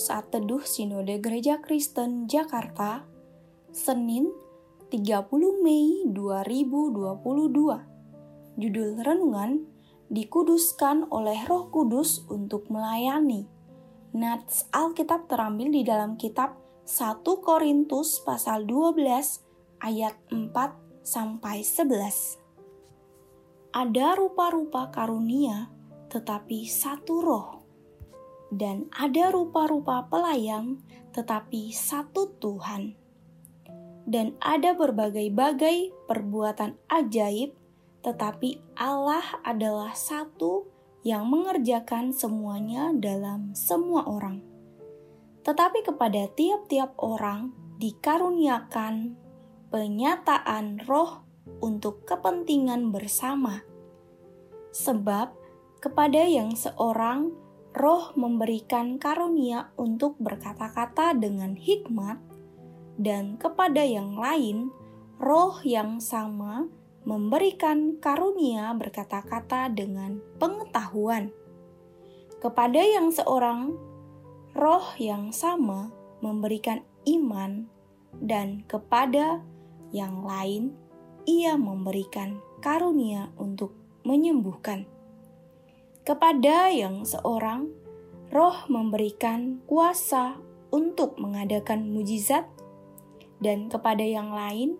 Saat Teduh Sinode Gereja Kristen Jakarta, Senin 30 Mei 2022. Judul renungan dikuduskan oleh Roh Kudus untuk melayani. Nats Alkitab terambil di dalam kitab 1 Korintus pasal 12 ayat 4 sampai 11. Ada rupa-rupa karunia, tetapi satu roh dan ada rupa-rupa pelayan, tetapi satu Tuhan. Dan ada berbagai-bagai perbuatan ajaib, tetapi Allah adalah satu yang mengerjakan semuanya dalam semua orang. Tetapi kepada tiap-tiap orang dikaruniakan penyataan roh untuk kepentingan bersama. Sebab kepada yang seorang roh memberikan karunia untuk berkata-kata dengan hikmat, dan kepada yang lain, roh yang sama memberikan karunia berkata-kata dengan pengetahuan. Kepada yang seorang, roh yang sama memberikan iman, dan kepada yang lain, ia memberikan karunia untuk menyembuhkan. Kepada yang seorang, roh memberikan kuasa untuk mengadakan mujizat, dan kepada yang lain,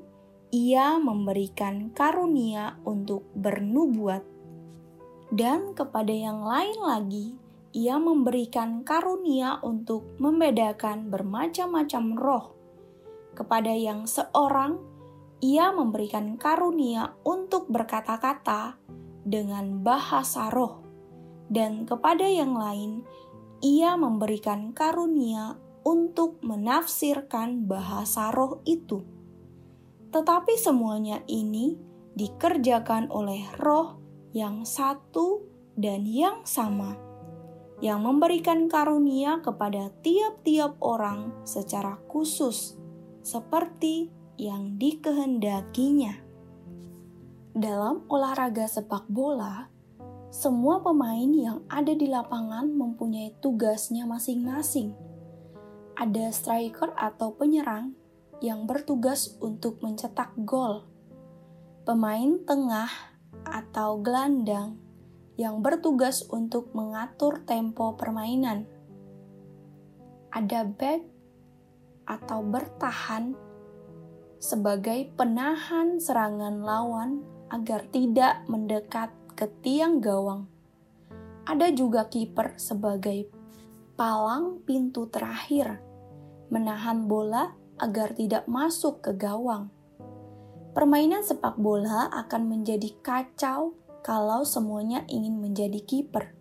ia memberikan karunia untuk bernubuat. Dan kepada yang lain lagi, ia memberikan karunia untuk membedakan bermacam-macam roh. Kepada yang seorang, ia memberikan karunia untuk berkata-kata dengan bahasa roh dan kepada yang lain ia memberikan karunia untuk menafsirkan bahasa roh itu. Tetapi semuanya ini dikerjakan oleh roh yang satu dan yang sama, yang memberikan karunia kepada tiap-tiap orang secara khusus, seperti yang dikehendakinya. Dalam olahraga sepak bola, semua pemain yang ada di lapangan mempunyai tugasnya masing-masing. Ada striker atau penyerang yang bertugas untuk mencetak gol. Pemain tengah atau gelandang yang bertugas untuk mengatur tempo permainan. Ada back atau bertahan sebagai penahan serangan lawan agar tidak mendekat ke tiang gawang. Ada juga kiper sebagai palang pintu terakhir, menahan bola agar tidak masuk ke gawang. Permainan sepak bola akan menjadi kacau kalau semuanya ingin menjadi kiper.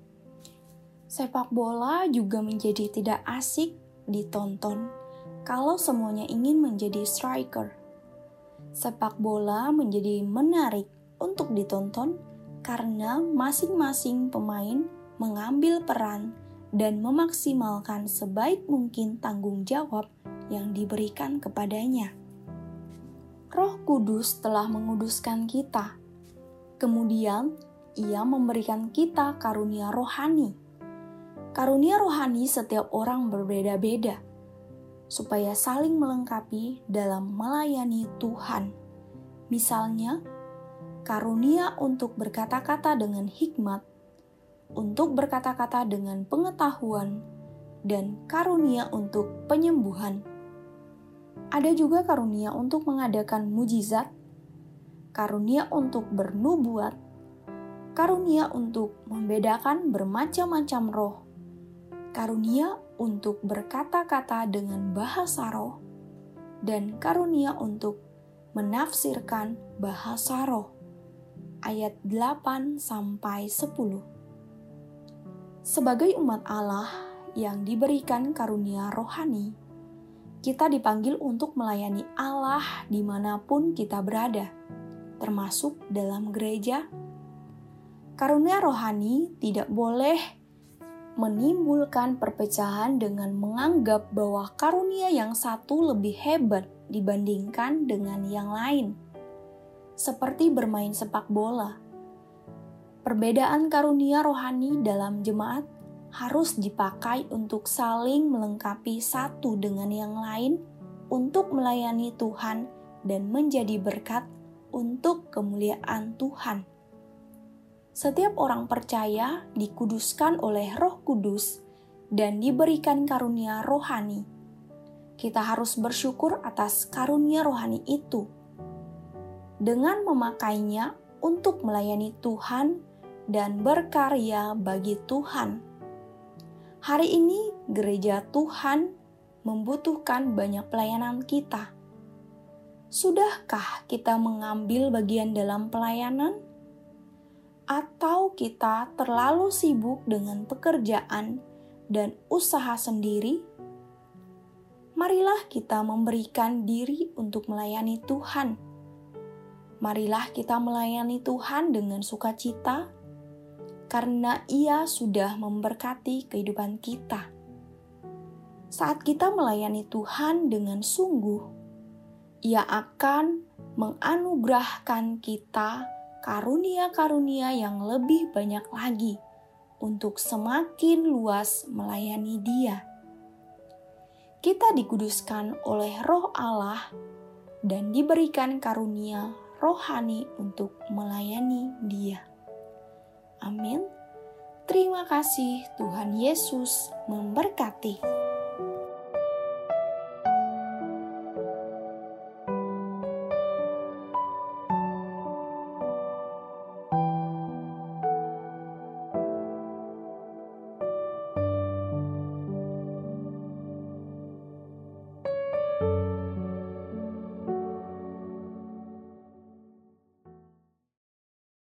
Sepak bola juga menjadi tidak asik ditonton kalau semuanya ingin menjadi striker. Sepak bola menjadi menarik untuk ditonton karena masing-masing pemain mengambil peran dan memaksimalkan sebaik mungkin tanggung jawab yang diberikan kepadanya. Roh Kudus telah menguduskan kita. Kemudian, Ia memberikan kita karunia rohani. Karunia rohani setiap orang berbeda-beda, supaya saling melengkapi dalam melayani Tuhan. Misalnya, karunia untuk berkata-kata dengan hikmat, untuk berkata-kata dengan pengetahuan, dan karunia untuk penyembuhan. Ada juga karunia untuk mengadakan mujizat, karunia untuk bernubuat, karunia untuk membedakan bermacam-macam roh, karunia untuk berkata-kata dengan bahasa roh, dan karunia untuk menafsirkan bahasa roh ayat 8 sampai 10. Sebagai umat Allah yang diberikan karunia rohani, kita dipanggil untuk melayani Allah di mana pun kita berada, termasuk dalam gereja. Karunia rohani tidak boleh menimbulkan perpecahan dengan menganggap bahwa karunia yang satu lebih hebat dibandingkan dengan yang lain seperti bermain sepak bola. Perbedaan karunia rohani dalam jemaat harus dipakai untuk saling melengkapi satu dengan yang lain untuk melayani Tuhan dan menjadi berkat untuk kemuliaan Tuhan. Setiap orang percaya dikuduskan oleh Roh Kudus dan diberikan karunia rohani. Kita harus bersyukur atas karunia rohani itu dengan memakainya untuk melayani Tuhan dan berkarya bagi Tuhan. Hari ini, gereja Tuhan membutuhkan banyak pelayanan kita. Sudahkah kita mengambil bagian dalam pelayanan, atau kita terlalu sibuk dengan pekerjaan dan usaha sendiri? Marilah kita memberikan diri untuk melayani Tuhan marilah kita melayani Tuhan dengan sukacita, karena Ia sudah memberkati kehidupan kita. Saat kita melayani Tuhan dengan sungguh, Ia akan menganugerahkan kita karunia-karunia yang lebih banyak lagi untuk semakin luas melayani Dia. Kita dikuduskan oleh Roh Allah dan diberikan karunia rohani untuk melayani Dia. Amin. Terima kasih, Tuhan Yesus memberkati.